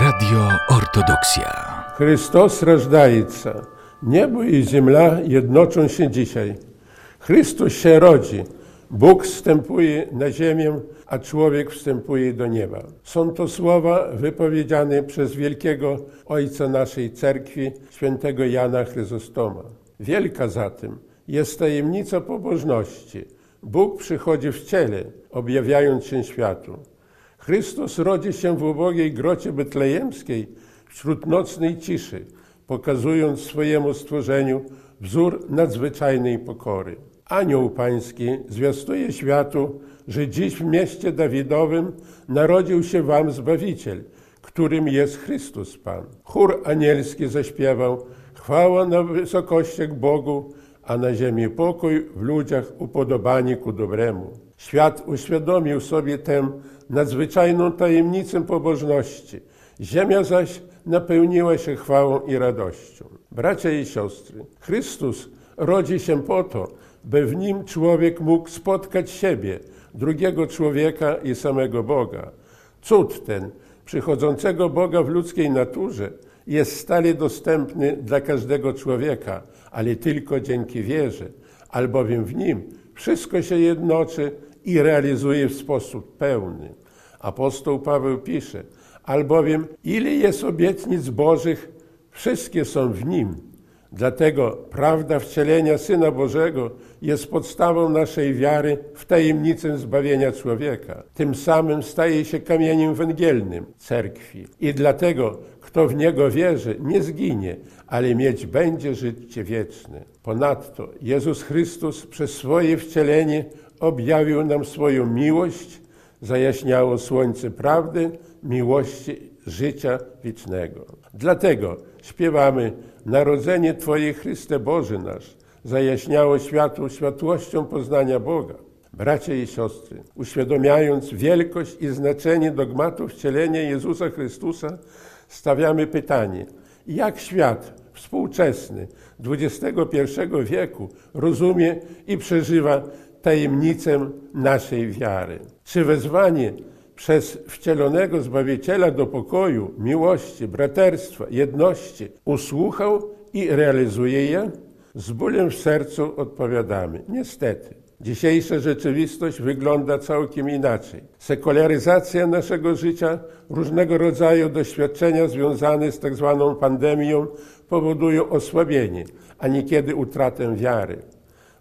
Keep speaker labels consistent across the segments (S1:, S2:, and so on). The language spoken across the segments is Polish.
S1: Radio Ortodoksja.
S2: Chrystus rożdajca. Niebo i ziemia jednoczą się dzisiaj. Chrystus się rodzi. Bóg wstępuje na ziemię, a człowiek wstępuje do nieba. Są to słowa wypowiedziane przez wielkiego ojca naszej cerkwi, świętego Jana Chryzostoma. Wielka zatem jest tajemnica pobożności. Bóg przychodzi w ciele, objawiając się światu. Chrystus rodzi się w ubogiej grocie betlejemskiej wśród nocnej ciszy, pokazując swojemu stworzeniu wzór nadzwyczajnej pokory. Anioł Pański zwiastuje światu, że dziś w mieście Dawidowym narodził się wam Zbawiciel, którym jest Chrystus Pan. Chór anielski zaśpiewał chwała na wysokościach Bogu, a na ziemi pokój w ludziach upodobanie ku dobremu. Świat uświadomił sobie tę nadzwyczajną tajemnicę pobożności. Ziemia zaś napełniła się chwałą i radością. Bracia i siostry, Chrystus rodzi się po to, by w nim człowiek mógł spotkać siebie, drugiego człowieka i samego Boga. Cud ten, przychodzącego Boga w ludzkiej naturze, jest stale dostępny dla każdego człowieka, ale tylko dzięki wierze, albowiem w nim wszystko się jednoczy i realizuje w sposób pełny. Apostoł Paweł pisze, albowiem ile jest obietnic Bożych, wszystkie są w nim. Dlatego prawda wcielenia Syna Bożego jest podstawą naszej wiary w tajemnicę zbawienia człowieka. Tym samym staje się kamieniem węgielnym cerkwi. I dlatego, kto w Niego wierzy, nie zginie, ale mieć będzie życie wieczne. Ponadto Jezus Chrystus przez swoje wcielenie objawił nam swoją miłość, zajaśniało słońce prawdy, miłości, życia wiecznego. Dlatego śpiewamy Narodzenie Twoje Chryste Boży nasz zajaśniało światu światłością poznania Boga. Bracia i siostry, uświadomiając wielkość i znaczenie dogmatu wcielenia Jezusa Chrystusa, stawiamy pytanie, jak świat współczesny XXI wieku rozumie i przeżywa tajemnicę naszej wiary. Czy wezwanie przez wcielonego Zbawiciela do pokoju, miłości, braterstwa, jedności usłuchał i realizuje je? Z bólem w sercu odpowiadamy. Niestety. Dzisiejsza rzeczywistość wygląda całkiem inaczej. Sekularyzacja naszego życia, różnego rodzaju doświadczenia związane z tak zwaną pandemią powodują osłabienie, a niekiedy utratę wiary.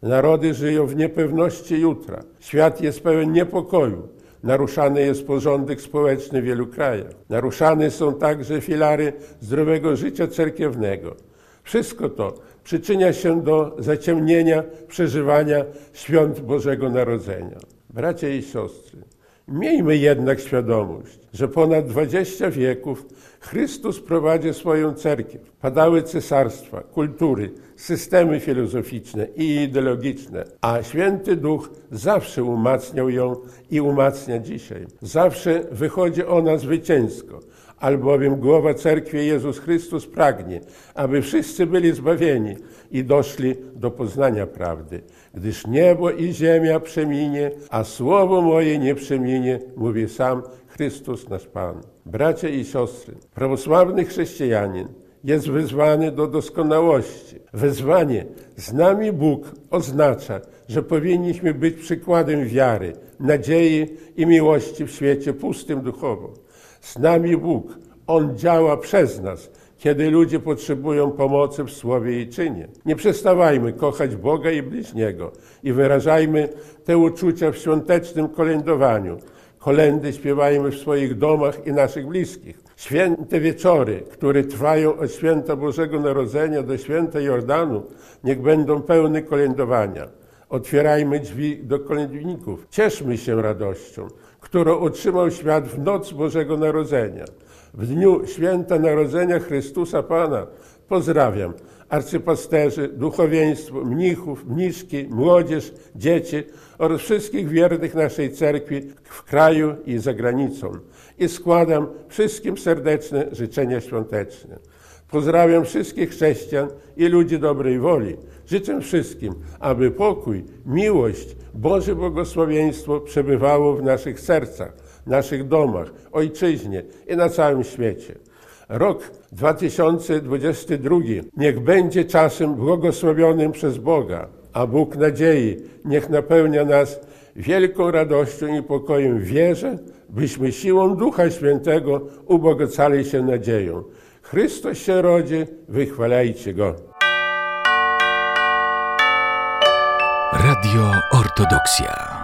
S2: Narody żyją w niepewności jutra. Świat jest pełen niepokoju. Naruszany jest porządek społeczny w wielu krajach. Naruszane są także filary zdrowego życia cerkiewnego. Wszystko to przyczynia się do zaciemnienia przeżywania świąt Bożego Narodzenia. Bracia i siostry, miejmy jednak świadomość, że ponad 20 wieków Chrystus prowadzi swoją cerkiew. Padały cesarstwa, kultury, systemy filozoficzne i ideologiczne, a Święty Duch zawsze umacniał ją i umacnia dzisiaj. Zawsze wychodzi ona zwycięsko, albowiem głowa cerkwi Jezus Chrystus pragnie, aby wszyscy byli zbawieni i doszli do poznania prawdy. Gdyż niebo i ziemia przeminie, a słowo moje nie przeminie, mówi sam Chrystus nasz Pan. Bracia i siostry, prawosławny chrześcijanin jest wyzwany do doskonałości. Wezwanie z nami Bóg oznacza, że powinniśmy być przykładem wiary, nadziei i miłości w świecie pustym duchowo. Z nami Bóg, On działa przez nas, kiedy ludzie potrzebują pomocy w słowie i czynie. Nie przestawajmy kochać Boga i bliźniego i wyrażajmy te uczucia w świątecznym kolędowaniu. Kolendy śpiewajmy w swoich domach i naszych bliskich. Święte wieczory, które trwają od święta Bożego Narodzenia do święta Jordanu, niech będą pełne kolędowania. Otwierajmy drzwi do kolędników. Cieszmy się radością, którą otrzymał świat w noc Bożego Narodzenia. W dniu święta Narodzenia Chrystusa Pana pozdrawiam arcypasterzy, duchowieństwo, mnichów, mniszki, młodzież, dzieci oraz wszystkich wiernych naszej cerkwi w kraju i za granicą. I składam wszystkim serdeczne życzenia świąteczne. Pozdrawiam wszystkich chrześcijan i ludzi dobrej woli. Życzę wszystkim, aby pokój, miłość, Boże błogosławieństwo przebywało w naszych sercach, naszych domach, ojczyźnie i na całym świecie. Rok 2022 niech będzie czasem błogosławionym przez Boga, a Bóg nadziei niech napełnia nas wielką radością i pokojem wierze, byśmy siłą Ducha Świętego ubogacali się nadzieją. Chrystus się rodzi, wychwalajcie Go.
S1: Radio Ortodoksja.